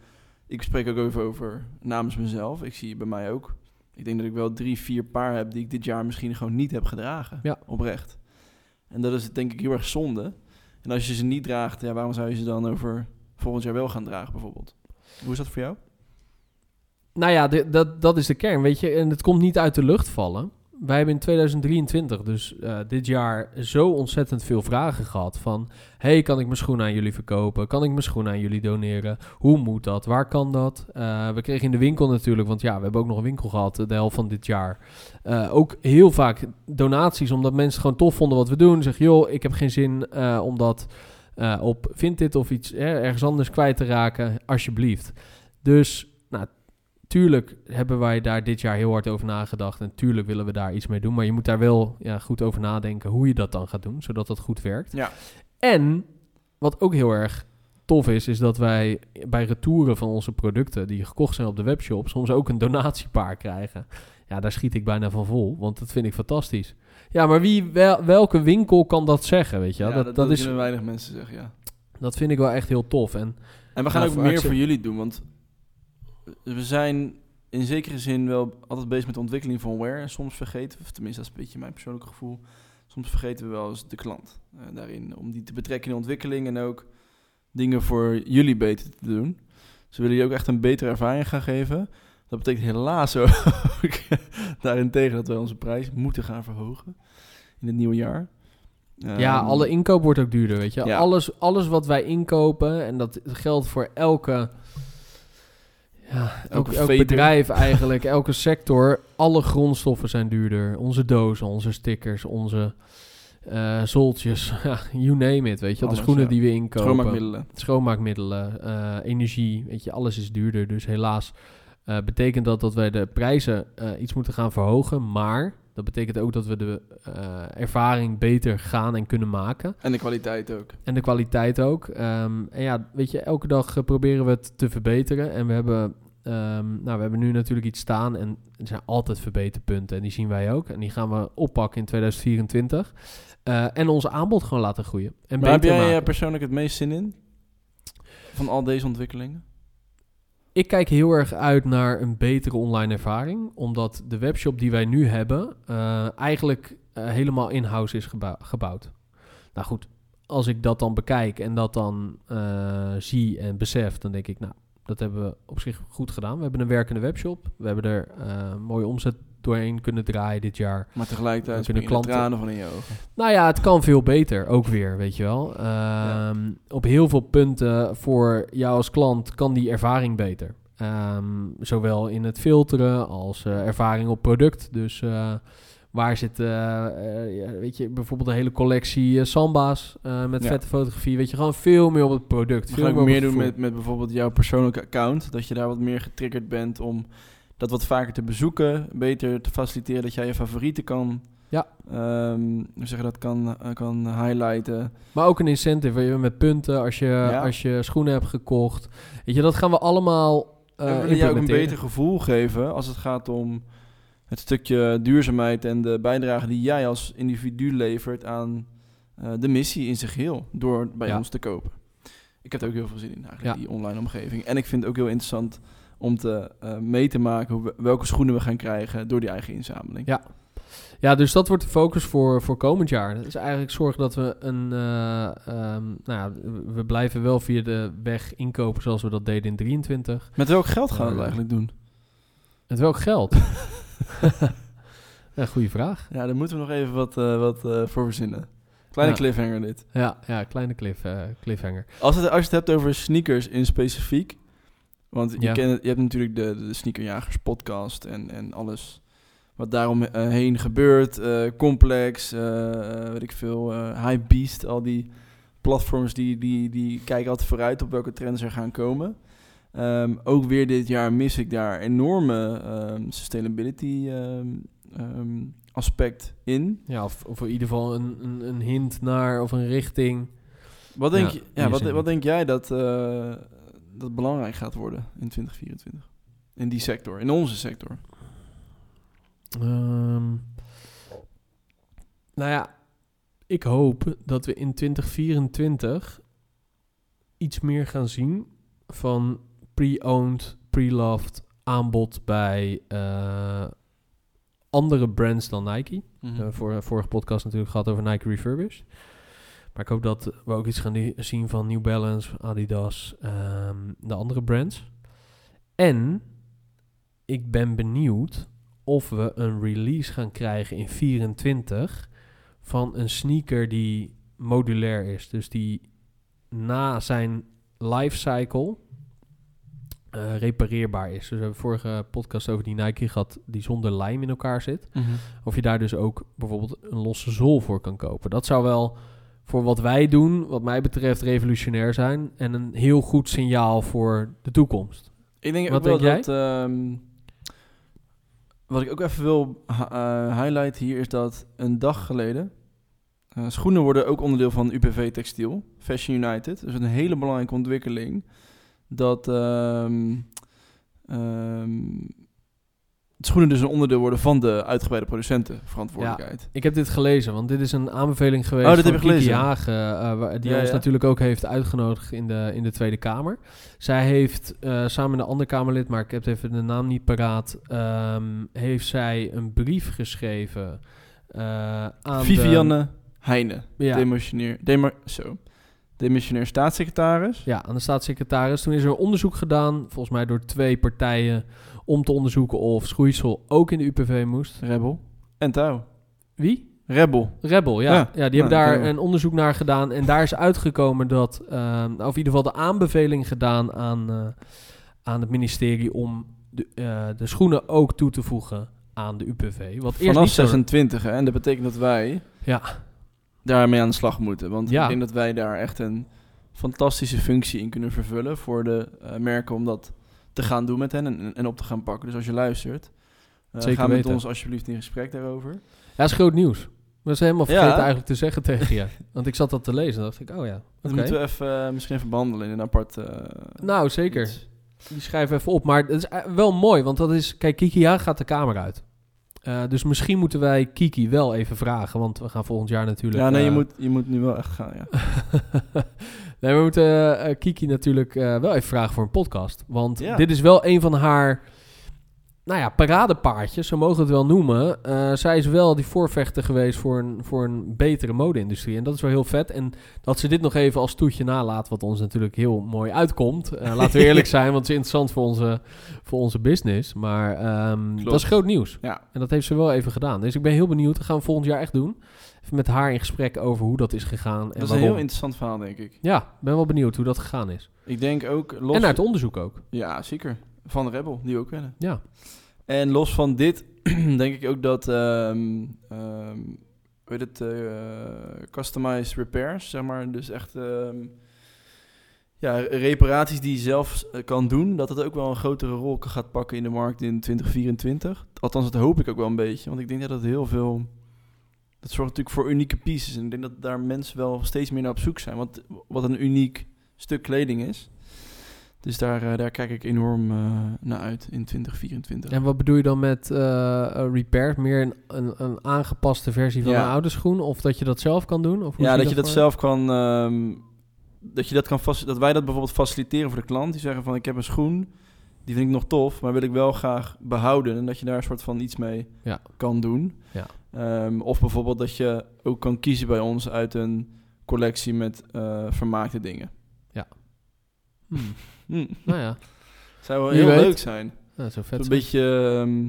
ik spreek ook even over namens mezelf. Ik zie bij mij ook. Ik denk dat ik wel drie, vier paar heb die ik dit jaar misschien gewoon niet heb gedragen. Ja. Oprecht. En dat is denk ik heel erg zonde. En als je ze niet draagt, ja, waarom zou je ze dan over volgend jaar wel gaan dragen bijvoorbeeld? Hoe is dat voor jou? Nou ja, de- dat, dat is de kern, weet je. En het komt niet uit de lucht vallen. Wij hebben in 2023, dus eh, dit jaar, zo ontzettend veel vragen gehad van... hey, kan ik mijn schoenen aan jullie verkopen? Kan ik mijn schoenen aan jullie doneren? Hoe moet dat? Waar kan dat? Eh, we kregen in de winkel natuurlijk, want ja, we hebben ook nog een winkel gehad de helft van dit jaar. Eh, ook heel vaak donaties, omdat mensen gewoon tof vonden wat we doen. Zeg, joh, ik heb geen zin eh, om dat eh, op Vinted of iets ergens anders kwijt te raken. Alsjeblieft. Dus, tuurlijk hebben wij daar dit jaar heel hard over nagedacht. En tuurlijk willen we daar iets mee doen. Maar je moet daar wel ja, goed over nadenken hoe je dat dan gaat doen, zodat dat goed werkt. Ja. En wat ook heel erg tof is, is dat wij bij retouren van onze producten die gekocht zijn op de webshop soms ook een donatiepaar krijgen. Ja, daar schiet ik bijna van vol, want dat vind ik fantastisch. Ja, maar wie, wel, welke winkel kan dat zeggen, weet je? Ja, dat, dat, is, weinig mensen zeggen, ja. dat vind ik wel echt heel tof. En En we gaan Ja, ook meer voor jullie doen, want we zijn in zekere zin wel altijd bezig met de ontwikkeling van Wear. En soms vergeten we, of tenminste dat is een beetje mijn persoonlijke gevoel, soms vergeten we wel eens de klant eh, daarin. Om die te betrekken in de ontwikkeling en ook dingen voor jullie beter te doen. Dus we willen je ook echt een betere ervaring gaan geven. Dat betekent helaas ook daarentegen dat wij onze prijs moeten gaan verhogen in het nieuwe jaar. ja, Ehm, alle inkoop wordt ook duurder, weet je. Ja. Alles, alles wat wij inkopen, en dat geldt voor elke, ja, elk, bedrijf eigenlijk, elke sector. Alle grondstoffen zijn duurder. Onze dozen, onze stickers, onze eh zoltjes, you name it, weet je. De schoenen ja. die we inkopen. Schoonmaakmiddelen. schoonmaakmiddelen, eh, energie, weet je, alles is duurder. Dus helaas eh, betekent dat dat wij de prijzen iets moeten gaan verhogen. Maar dat betekent ook dat we de ervaring beter gaan en kunnen maken. En de kwaliteit ook. En de kwaliteit ook. Ehm, en ja, weet je, elke dag proberen we het te verbeteren. En we hebben, ehm, nou, we hebben nu natuurlijk iets staan. En er zijn altijd verbeterpunten. En die zien wij ook. En die gaan we oppakken in 2024. Eh, en ons aanbod gewoon laten groeien. En Maar heb jij maken. eh, persoonlijk het meest zin in? Van al deze ontwikkelingen? Ik kijk heel erg uit naar een betere online ervaring, omdat de webshop die wij nu hebben eh, eigenlijk helemaal in-house is gebou- gebouwd. Nou goed, als ik dat dan bekijk en dat dan zie en besef, dan denk ik, nou, dat hebben we op zich goed gedaan. We hebben een werkende webshop, we hebben er eh, mooie omzet doorheen kunnen draaien dit jaar. Maar tegelijkertijd kunnen klanten- tranen van in je ogen. Nou ja, het kan veel beter, ook weer, weet je wel. Ehm, Op heel veel punten voor jou als klant kan die ervaring beter. Ehm, zowel in het filteren als eh, ervaring op product. Dus eh, waar zit, eh, eh, weet je, bijvoorbeeld een hele collectie eh, samba's met Ja. vette fotografie. Weet je, gewoon veel meer op het product. Veel meer het doen met, met bijvoorbeeld jouw persoonlijke account. Dat je daar wat meer getriggerd bent om dat wat vaker te bezoeken. Beter te faciliteren dat jij je favorieten kan... Ja. ehm, hoe zeg je dat? Kan, kan highlighten. Maar ook een incentive met punten als je, als je schoenen hebt gekocht. Weet je, dat gaan we allemaal eh en we willen jou ook een beter gevoel geven als het gaat om het stukje duurzaamheid en de bijdrage die jij als individu levert aan eh, de missie in zich geheel door bij Ja. ons te kopen. Ik heb er ook heel veel zin in eigenlijk, Ja. die online omgeving. En ik vind het ook heel interessant om te eh, mee te maken hoe we- welke schoenen we gaan krijgen door die eigen inzameling. Ja. Ja, dus dat wordt de focus voor, voor komend jaar. Dat is eigenlijk zorgen dat we een... eh, ehm, nou ja, we- blijven wel via de weg inkopen zoals we dat deden in 23. Met welk geld gaan we Eh, eigenlijk doen? Met welk geld? ja, goede vraag. Ja, daar moeten we nog even wat, eh, wat eh, voor verzinnen. Kleine Ja. cliffhanger dit. Ja, ja kleine cliff, eh, cliffhanger. Als, het, als je het hebt over sneakers in specifiek. Want je, Ja. kent, je hebt natuurlijk de, de Sneakerjagers podcast en, en alles wat daarom eh, heen gebeurt. Complex, weet ik veel, eh Hypebeast, al die platforms die, die, die kijken altijd vooruit op welke trends er gaan komen. Ehm, ook weer dit jaar mis ik daar enorme ehm, sustainability ehm, aspect in. Ja, of, of in ieder geval een, een, een hint naar of een richting. Wat denk, Ja, je, ja, wat, wat denk jij dat, eh, dat belangrijk gaat worden in 2024? In die sector, in onze sector. Nou ja, ik hoop dat we in 2024 iets meer gaan zien van pre-owned, pre-loved aanbod bij eh, andere brands dan Nike. We hebben voor een vorige podcast natuurlijk gehad over Nike Refurbished. Maar ik hoop dat we ook iets gaan zien van New Balance, Adidas, ehm, de andere brands. En ik ben benieuwd of we een release gaan krijgen in 24 van een sneaker die modulair is. Dus die na zijn lifecycle eh repareerbaar is. Dus we hebben vorige podcast over die Nike gehad die zonder lijm in elkaar zit. Mhm. Of je daar dus ook bijvoorbeeld een losse zool voor kan kopen. Dat zou wel voor wat wij doen, wat mij betreft, revolutionair zijn. En een heel goed signaal voor de toekomst. Ik denk Wat denk dat... ehm, wat ik ook even wil eh, highlighten hier is dat een dag geleden... Eh, schoenen worden ook onderdeel van UPV Textiel, Fashion United. Dus een hele belangrijke ontwikkeling dat ehm, ehm, schoenen dus een onderdeel worden van de uitgebreide producentenverantwoordelijkheid. Ik heb dit gelezen, want dit is een aanbeveling geweest Oh, dat van heb je Kiki? Hagen, eh, die Ja, ons ja. natuurlijk ook heeft uitgenodigd in de, in de Tweede Kamer. Zij heeft eh, samen met een ander Kamerlid, maar ik heb even de naam niet paraat, ehm, heeft zij een brief geschreven eh, aan Vivianne Heijnen, de, ja, demissionair, zo, demissionair staatssecretaris. ja, aan de staatssecretaris. Toen is er onderzoek gedaan, volgens mij door twee partijen, om te onderzoeken of schoeisel ook in de UPV moest. Rebel. En Touw. Wie? Rebel. Rebel, ja. Ja, ja. die hebben nou, daar een onderzoek naar gedaan. En daar is uitgekomen dat, ehm, of in ieder geval de aanbeveling gedaan aan, eh, aan het ministerie om de, eh, de schoenen ook toe te voegen aan de UPV. Wat eerst Vanaf niet zo... 26, hè. En dat betekent dat wij Ja, daarmee aan de slag moeten. Want Ja. ik denk dat wij daar echt een fantastische functie in kunnen vervullen voor de eh, merken om dat te gaan doen met hen en, en op te gaan pakken. Dus als je luistert, eh, Zeker ga met weten. ons alsjeblieft in gesprek daarover. ja, dat is groot nieuws. Dat is helemaal vergeten Ja. eigenlijk te zeggen tegen je. Want ik zat dat te lezen en dacht ik, oh ja, oké. Dat moeten we even, eh, misschien even behandelen in een apart... Nou, zeker. iets. Die schrijven even op. Maar het is wel mooi, want dat is... Kijk, Kiki ja gaat de kamer uit. Eh, dus misschien moeten wij Kiki wel even vragen, want we gaan volgend jaar natuurlijk... Ja, nee, je eh, moet, je moet nu wel echt gaan, ja. nee, we moeten eh, Kiki natuurlijk wel even vragen voor een podcast. Want Ja. dit is wel een van haar, nou ja, paradepaardjes, zo mogen we het wel noemen. Eh, zij is wel die voorvechter geweest voor een, voor een betere mode-industrie. En dat is wel heel vet. En dat ze dit nog even als toetje nalaat, wat ons natuurlijk heel mooi uitkomt. Eh, laten we eerlijk zijn, want het is interessant voor onze, voor onze business. Maar ehm, dat is groot nieuws. Ja, En dat heeft ze wel even gedaan. Dus ik ben heel benieuwd. Dat gaan we volgend jaar echt doen. Even met haar in gesprek over hoe dat is gegaan en dat is een heel interessant verhaal, denk ik. Ja, ik ben wel benieuwd hoe dat gegaan is. Ik denk ook... Los En uit onderzoek ook. Ja, zeker. Van Rebel, die ook kennen. Ja. En los van dit, denk ik ook dat, ehm ehm hoe heet het, eh, customized repairs, zeg maar, dus echt, ehm, ja, reparaties die je zelf eh, kan doen, dat het ook wel een grotere rol kan- gaat pakken in de markt in 2024. Althans, dat hoop ik ook wel een beetje, want ik denk dat het heel veel, dat zorgt natuurlijk voor unieke pieces. En ik denk dat daar mensen wel steeds meer naar op zoek zijn, want wat een uniek stuk kleding is. Dus daar, eh, daar kijk ik enorm eh, naar uit in 2024. En wat bedoel je dan met eh eh, repair? Meer een, een, een aangepaste versie van Ja. een oude schoen? Of dat je dat zelf kan doen? Of hoe ja, dat je dat voor zelf kan. ehm, dat, je dat, kan dat wij dat bijvoorbeeld faciliteren voor de klant. Die zeggen van ik heb een schoen, die vind ik nog tof, maar wil ik wel graag behouden. En dat je daar een soort van iets mee Ja. kan doen. Ja. Ehm, of bijvoorbeeld dat je ook kan kiezen bij ons uit een collectie met vermaakte dingen. Hmm. Hm. Nou ja, Zou wel heel weet. leuk zijn. nou, zo vet. Een beetje, ehm,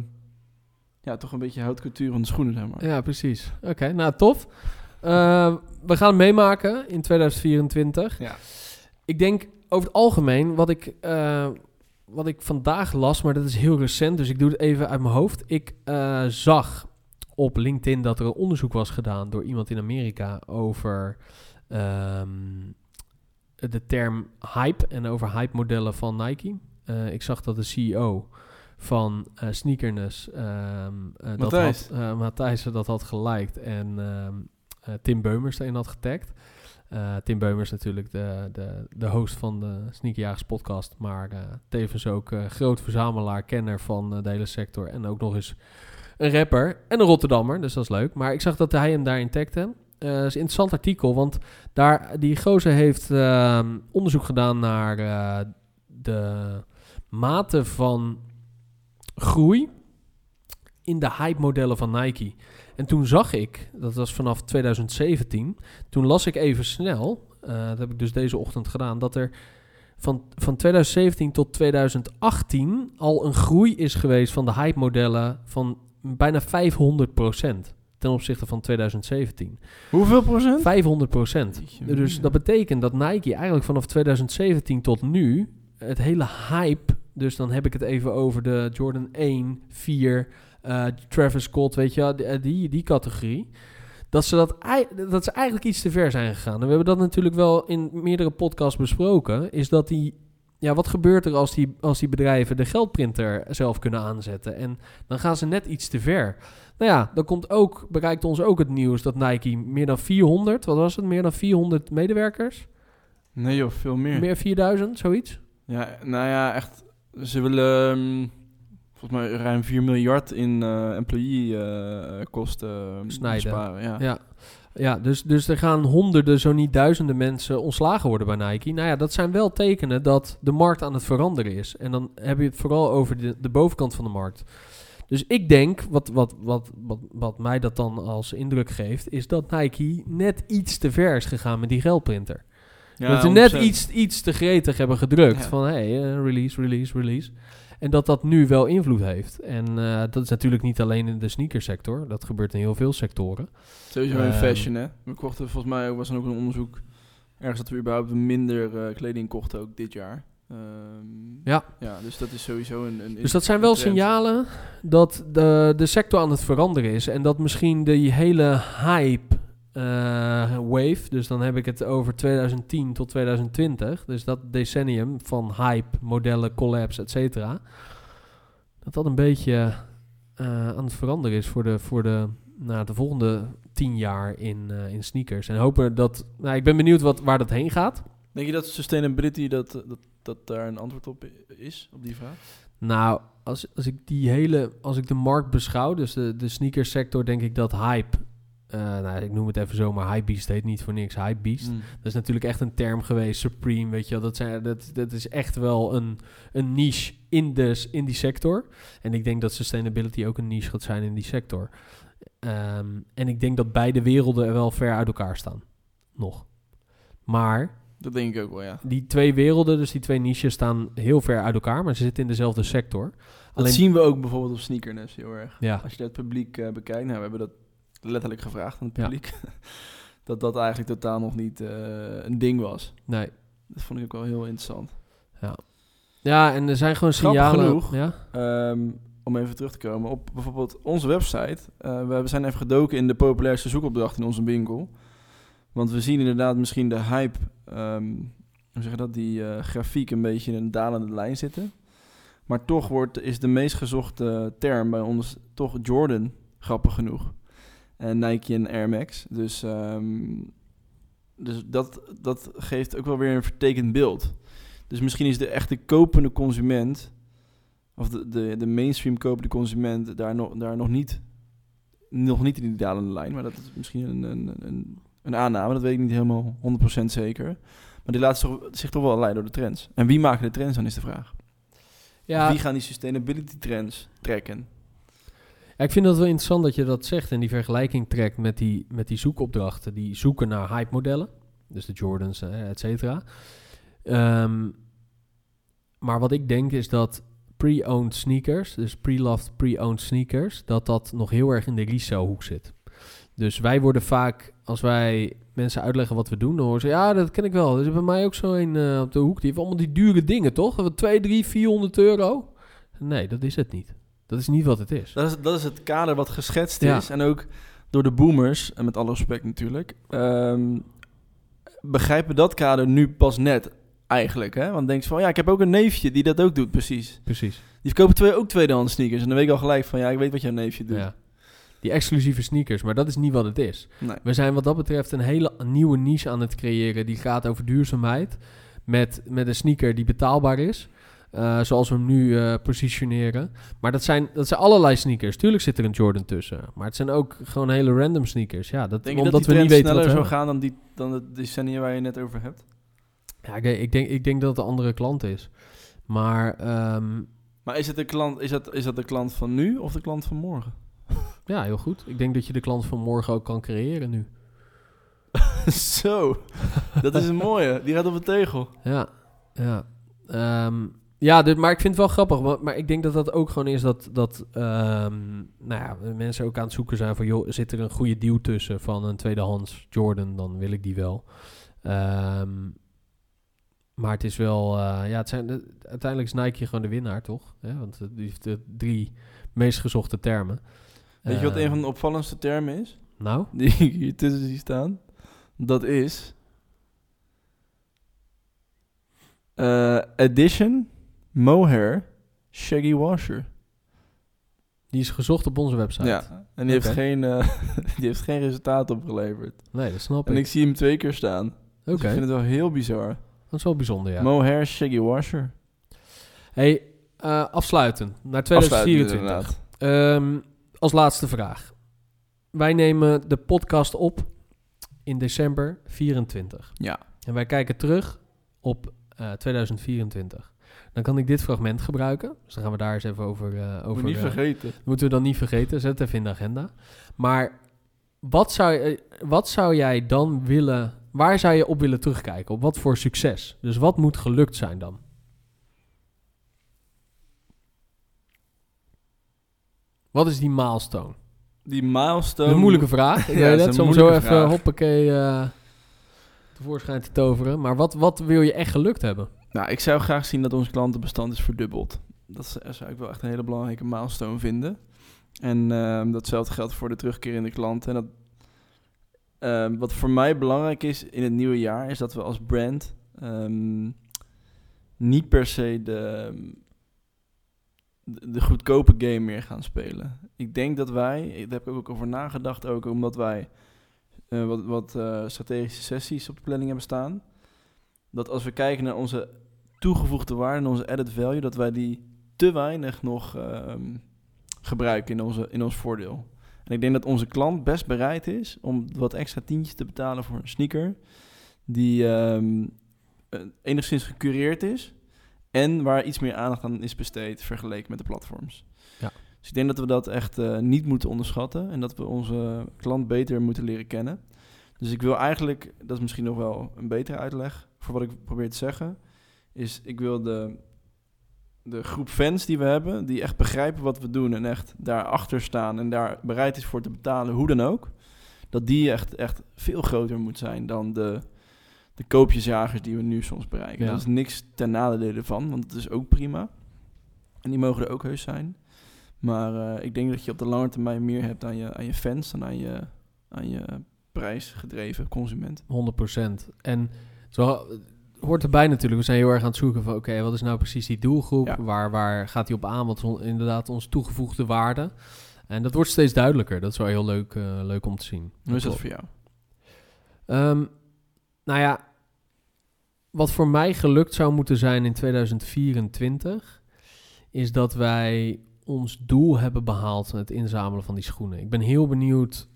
ja, toch een beetje houtcultuur van de schoenen, zeg maar. Ja, precies. Oké, nou tof. Eh, we gaan het meemaken in 2024. Ja. Ik denk over het algemeen, wat ik, eh, wat ik vandaag las, maar dat is heel recent, dus ik doe het even uit mijn hoofd. Ik eh, zag op LinkedIn dat er een onderzoek was gedaan door iemand in Amerika over ehm, de term hype en over hype modellen van Nike. Eh, ik zag dat de CEO van eh Sneakerness, ehm, eh, dat had, Matthijs dat had geliked en ehm, eh, Tim Beumers erin had getagd. Tim Beumers natuurlijk de, de, de host van de Sneakerjagers podcast, maar tevens ook groot verzamelaar, kenner van de hele sector en ook nog eens een rapper en een Rotterdammer, dus dat is leuk. Maar ik zag dat hij hem daarin tagde. Dat is een interessant artikel, want daar, die gozer heeft ehm, onderzoek gedaan naar eh, de mate van groei in de hype-modellen van Nike. En toen zag ik, dat was vanaf 2017, toen las ik even snel, eh, dat heb ik dus deze ochtend gedaan, dat er van, van 2017 tot 2018 al een groei is geweest van de hype-modellen van bijna 500% ten opzichte van 2017. Hoeveel procent? 500%. Dus dat betekent dat Nike eigenlijk vanaf 2017 tot nu het hele hype, dus dan heb ik het even over de Jordan 1, 4, eh, Travis Scott, weet je, wel, die, die, categorie. Dat ze, dat, dat ze eigenlijk iets te ver zijn gegaan. En we hebben dat natuurlijk wel in meerdere podcasts besproken. Is dat die, ja, wat gebeurt er als die, als die bedrijven de geldprinter zelf kunnen aanzetten? En dan gaan ze net iets te ver. Nou ja, dan komt ook, bereikt ons ook het nieuws dat Nike meer dan 400, wat was het, meer dan 400 medewerkers? Nee joh, veel meer. Meer 4000, zoiets? Ja, nou ja, echt. Ze willen ehm, volgens mij ruim 4 miljard in eh employee eh, kosten ehm, Snijden. besparen. Ja. Ja, ja dus, dus er gaan honderden, zo niet duizenden mensen ontslagen worden bij Nike. Nou ja, dat zijn wel tekenen dat de markt aan het veranderen is. En dan heb je het vooral over de, de bovenkant van de markt. Dus ik denk, wat, wat, wat, wat, wat mij dat dan als indruk geeft, is dat Nike net iets te ver is gegaan met die geldprinter. Ja, dat ze net 100%. iets, iets te gretig hebben gedrukt. Ja. Van hey, eh, release, release, release. En dat dat nu wel invloed heeft. En eh, dat is natuurlijk niet alleen in de sneakersector. Dat gebeurt in heel veel sectoren. Sowieso in Ehm, fashion, hè. We kochten volgens mij, ook- was er ook een onderzoek, ergens dat we überhaupt minder eh, kleding kochten ook dit jaar. Ehm, Ja. Ja, dus dat is sowieso een... een Dus dat zijn wel trend. signalen dat de, de sector aan het veranderen is. En dat misschien die hele hype eh, wave, dus dan heb ik het over 2010 tot 2020, dus dat decennium van hype, modellen, collabs, et cetera, dat dat een beetje eh, aan het veranderen is voor de, voor de, nou, de volgende tien jaar in, eh, in sneakers. En hopen dat, nou, ik ben benieuwd wat, waar dat heen gaat. Denk je dat sustainability, dat, dat, dat daar een antwoord op is, op die vraag? Nou, als, als ik die hele, als ik de markt beschouw, dus de, de sneakersector, denk ik dat hype, eh, nou, ik noem het even zo, maar hypebeast heet niet voor niks, hypebeast. Mm. Dat is natuurlijk echt een term geweest, Supreme, weet je wel. Dat, zijn, dat, dat is echt wel een, een niche in, de, in die sector. En ik denk dat sustainability ook een niche gaat zijn in die sector. Ehm, en ik denk dat beide werelden er wel ver uit elkaar staan. Nog. Maar Dat denk ik ook wel, ja. die twee werelden, dus die twee niches, staan heel ver uit elkaar. Maar ze zitten in dezelfde sector. Dat zien we ook bijvoorbeeld op Sneakernest heel erg. Ja, Als je het publiek eh, bekijkt, nou, we hebben dat letterlijk gevraagd aan het Ja. publiek. dat dat eigenlijk totaal nog niet eh, een ding was. nee. Dat vond ik ook wel heel interessant. Ja, en er zijn gewoon Grappig signalen. genoeg. Ja? Ehm, om even terug te komen op bijvoorbeeld onze website. Eh, we zijn even gedoken in de populairste zoekopdracht in onze winkel. Want we zien inderdaad misschien de hype, ehm, hoe zeg je dat, die eh, grafiek een beetje in een dalende lijn zitten. Maar toch wordt, is de meest gezochte term bij ons toch Jordan, grappig genoeg. En Nike en Air Max. Dus, ehm, dus dat, dat geeft ook wel weer een vertekend beeld. Dus misschien is de echte kopende consument of de, de, de mainstream kopende consument daar nog, daar nog niet nog niet in die dalende lijn, maar dat is misschien een, een, een, een aanname, dat weet ik niet helemaal 100% zeker. Maar die laat zich, zich toch wel leiden door de trends. En wie maken de trends dan is de vraag. Ja, Wie gaan die sustainability trends trekken? Ik vind dat wel interessant dat je dat zegt en die vergelijking trekt met die, met die zoekopdrachten. Die zoeken naar hype modellen. Dus de Jordans, eh, et cetera. Ehm, maar wat ik denk is dat pre-owned sneakers, dus pre-loved, pre-owned sneakers, dat dat nog heel erg in de resale hoek zit. Dus wij worden vaak, als wij mensen uitleggen wat we doen, dan horen ze, ja, dat ken ik wel. Is bij mij ook zo een eh, op de hoek, die heeft allemaal die dure dingen, toch? Wat 2, 3, 400 euro? Nee, dat is het niet. Dat is niet wat het is. Dat is, dat is het kader wat geschetst Ja. is. En ook door de boomers, en met alle respect natuurlijk, ehm, begrijpen dat kader nu pas net eigenlijk. Hè? Want denk van, ja, ik heb ook een neefje die dat ook doet, precies. Precies. Die verkopen twee, ook tweedehands sneakers. En dan weet ik al gelijk van, ja, ik weet wat jouw neefje doet. Ja. Die exclusieve sneakers, maar dat is niet wat het is. Nee. We zijn wat dat betreft een hele nieuwe niche aan het creëren. Die gaat over duurzaamheid. Met, met een sneaker die betaalbaar is. Eh, zoals we hem nu eh, positioneren. Maar dat zijn, dat zijn allerlei sneakers. Tuurlijk zit er een Jordan tussen. Maar het zijn ook gewoon hele random sneakers. Ja, dat, Denk je omdat dat die we niet weten sneller zou gaan dan, die, dan de decennia waar je net over hebt? Ja, ik, ik, denk, ik denk dat het een andere klant is. Maar ehm, Maar is, het de klant, is, dat, is dat de klant van nu of de klant van morgen? ja, heel goed. Ik denk dat je de klant van morgen ook kan creëren nu. Zo, dat is een mooie. Die gaat op een tegel. Ja, ja. Ehm, ja, dus, maar ik vind het wel grappig. Maar, maar ik denk dat dat ook gewoon is dat, dat ehm, nou ja, mensen ook aan het zoeken zijn van... joh, zit er een goede deal tussen van een tweedehands Jordan? Dan wil ik die wel. Ehm, maar het is wel... eh, ja, het zijn, de- uiteindelijk is Nike gewoon de winnaar, toch? Ja, want die heeft de drie meest gezochte termen. Weet je wat een Ehm, van de opvallendste termen is? Nou? Die ik hier tussen zie staan. Dat is... Eh, Edition Mohair Shaggy Washer. Die is gezocht op onze website. Ja, en die, heeft geen, eh, die heeft geen resultaat opgeleverd. Nee, dat snap En ik. ik zie hem twee keer staan. Dus Oké, ik vind het wel heel bizar. dat is wel bijzonder, ja. Mohair Shaggy Washer. hey, eh, afsluiten naar Afsluitend 2024. inderdaad. Ehm, als laatste vraag. Wij nemen de podcast op in december 24. Ja. En wij kijken terug op eh, 2024. Dan kan ik dit fragment gebruiken. Dus dan gaan we daar eens even over... eh over Moet niet eh, vergeten. moeten we dan niet vergeten. Zet het even in de agenda. Maar wat zou, je- wat zou jij dan willen... Waar zou je op willen terugkijken? Op wat voor succes? Dus wat moet gelukt zijn dan? Wat is die milestone? Die milestone... Een moeilijke vraag. Ik Ja, dat om zo moeilijke even vraag. hoppakee eh tevoorschijn te toveren. Maar wat, wat wil je echt gelukt hebben? Nou, ik zou graag zien dat ons klantenbestand is verdubbeld. Dat zou ik wel echt een hele belangrijke milestone vinden. En ehm, datzelfde geldt voor de terugkerende klanten. En dat, ehm, wat voor mij belangrijk is in het nieuwe jaar, is dat we als brand ehm, niet per se de, de, de goedkope game meer gaan spelen. Ik denk dat wij, daar heb ik ook over nagedacht, ook omdat wij eh, wat, wat eh, strategische sessies op de planning hebben staan. Dat als we kijken naar onze toegevoegde waarde en onze added value, dat wij die te weinig nog ehm, gebruiken in, onze, in ons voordeel. En ik denk dat onze klant best bereid is om wat extra tientjes te betalen voor een sneaker die ehm, eh, enigszins gecureerd is en waar iets meer aandacht aan is besteed vergeleken met de platforms. Ja. Dus ik denk dat we dat echt eh, niet moeten onderschatten en dat we onze klant beter moeten leren kennen. Dus ik wil eigenlijk, dat is misschien nog wel een betere uitleg voor wat ik probeer te zeggen, is ik wil de, de groep fans die we hebben, die echt begrijpen wat we doen en echt daarachter staan en daar bereid is voor te betalen, hoe dan ook, dat die echt, echt veel groter moet zijn dan de, de koopjesjagers die we nu soms bereiken. Ja. Dat is niks ten nadele van, want het is ook prima. En die mogen er ook heus zijn. Maar eh, ik denk dat je op de lange termijn meer hebt aan je, aan je fans dan aan je, aan je prijsgedreven consument. 100%. En zo hoort erbij natuurlijk. We zijn heel erg aan het zoeken van... oké, wat is nou precies die doelgroep? Ja. Waar, waar gaat die op aan? Wat is inderdaad onze toegevoegde waarde? En dat wordt steeds duidelijker. Dat is wel heel leuk, eh, leuk om te zien. Hoe is dat voor jou? Ehm, nou ja, wat voor mij gelukt zou moeten zijn in 2024... is dat wij ons doel hebben behaald met het inzamelen van die schoenen. Ik ben heel benieuwd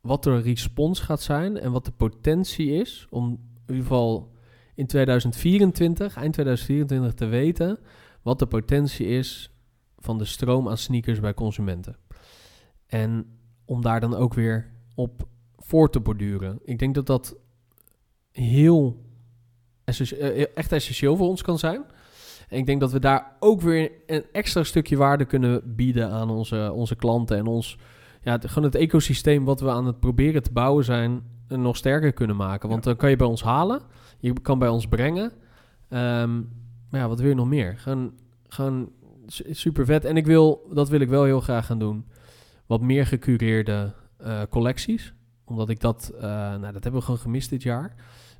wat de respons gaat zijn en wat de potentie is om ieder geval in 2024, eind 2024, te weten wat de potentie is van de stroom aan sneakers bij consumenten. En om daar dan ook weer op voor te borduren. Ik denk dat dat heel essentie- eh, echt essentieel voor ons kan zijn. En ik denk dat we daar ook weer een extra stukje waarde kunnen bieden aan onze, onze klanten en ons, ja, gewoon het ecosysteem wat we aan het proberen te bouwen zijn, eh, nog sterker kunnen maken. Want Ja. dan kan je bij ons halen, je kan bij ons brengen. Ehm, maar ja, wat wil je nog meer? Gewoon, gewoon su- super vet. En ik wil, dat wil ik wel heel graag gaan doen, wat meer gecureerde eh, collecties. Omdat ik dat, eh, nou, dat hebben we gewoon gemist dit jaar.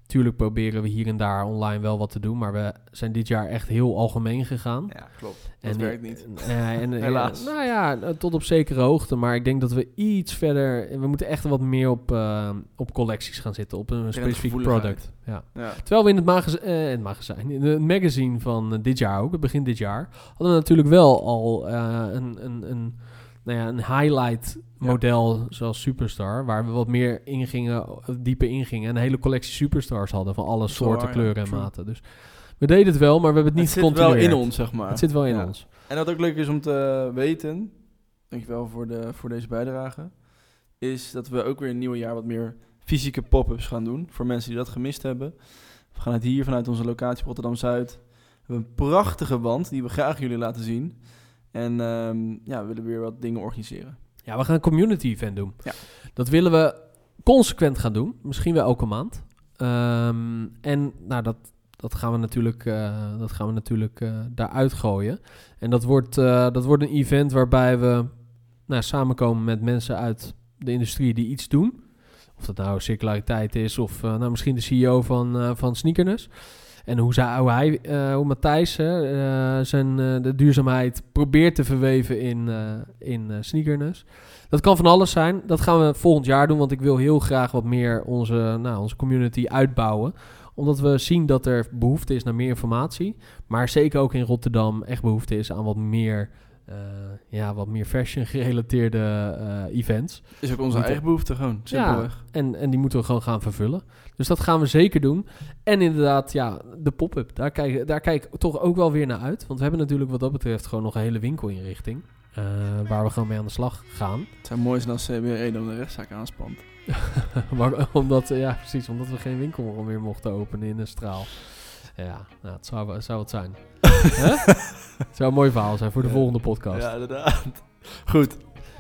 Tuurlijk proberen we hier en daar online wel wat te doen, maar we zijn dit jaar echt heel algemeen gegaan. Ja, klopt. Dat En, werkt niet. en, eh, Helaas. nou ja, tot op zekere hoogte. Maar ik denk dat we iets verder... We moeten echt wat meer op, eh, op collecties gaan zitten. Op een specifiek product. Ja. Ja. Terwijl we in het, magaz eh, het magazijn, in het magazine van dit jaar ook, het begin dit jaar, hadden we natuurlijk wel al een, een, een, nou ja, een highlight model zoals Superstar, waar we wat meer ingingen, dieper ingingen en een hele collectie Superstars hadden van alle soorten, kleuren en True. maten. Dus we deden het wel, maar we hebben het niet het zit wel in ons, zeg maar. Het zit wel in ons. En wat ook leuk is om te weten, dankjewel voor, de, voor deze bijdrage, is dat we ook weer een nieuwe jaar wat meer fysieke pop-ups gaan doen. Voor mensen die dat gemist hebben. We gaan het hier vanuit onze locatie Rotterdam-Zuid. We hebben een prachtige wand die we graag jullie laten zien. En ehm, ja, we willen weer wat dingen organiseren. Ja, we gaan een community event doen. Ja. Dat willen we consequent gaan doen. Misschien wel elke maand. Ehm, en nou, dat, dat gaan we natuurlijk, eh, dat gaan we natuurlijk eh, daaruit gooien. En dat wordt, eh, dat wordt een event waarbij we nou, samenkomen met mensen uit de industrie die iets doen. Of dat nou circulariteit is of nou, misschien de CEO van, van Sneakerness. En hoe, hij, eh, hoe Matthijs eh, zijn, eh, de duurzaamheid probeert te verweven in, in sneakerness. Dat kan van alles zijn. Dat gaan we volgend jaar doen, want ik wil heel graag wat meer onze, nou, onze community uitbouwen. Omdat we zien dat er behoefte is naar meer informatie. Maar zeker ook in Rotterdam echt behoefte is aan wat meer, eh, ja, wat meer fashion gerelateerde eh, events. Is ook onze Moeten- eigen behoefte gewoon, simpelweg. En, en die moeten we gewoon gaan vervullen. Dus dat gaan we zeker doen. En inderdaad, ja, de pop-up. Daar kijk, daar kijk ik toch ook wel weer naar uit. Want we hebben natuurlijk wat dat betreft gewoon nog een hele winkelinrichting. eh waar we gewoon mee aan de slag gaan. Het zou mooi zijn als CBRE dan de rechtszaak aanspant. maar omdat, ja, precies, omdat we geen winkel meer mochten openen in de straal. Ja, nou, het zou, zou het zijn. Het zou een mooi verhaal zijn voor de volgende podcast. Ja, inderdaad. Goed,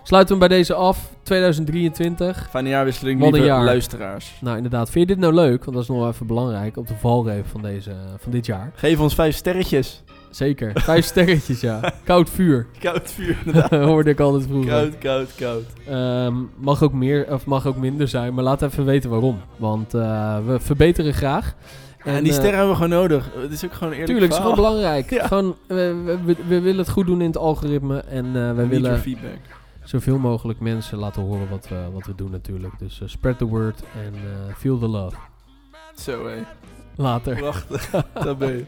Sluiten we bij deze af. 2023. fijne jaarwisseling, Wat lieve jaar. luisteraars. Nou, inderdaad. Vind je dit nou leuk? Want dat is nog wel even belangrijk op de valreep van, deze, van dit jaar. Geef ons vijf sterretjes. Zeker. Vijf sterretjes, ja. Koud vuur. Koud vuur, inderdaad. Hoorde ik altijd vroeger. koud, koud, koud. Ehm, mag ook meer of mag ook minder zijn, maar laat even weten waarom. Want eh, we verbeteren graag. En, die eh, sterren hebben we gewoon nodig. Het is ook gewoon eerlijk Tuurlijk, het is gewoon belangrijk. Ja. Gewoon, we, we, we- willen het goed doen in het algoritme. En eh, we willen feedback. zoveel mogelijk mensen laten horen wat we, wat we doen natuurlijk. Dus eh, spread the word en feel the love. Zo hé. Later. Wacht, dat ben je.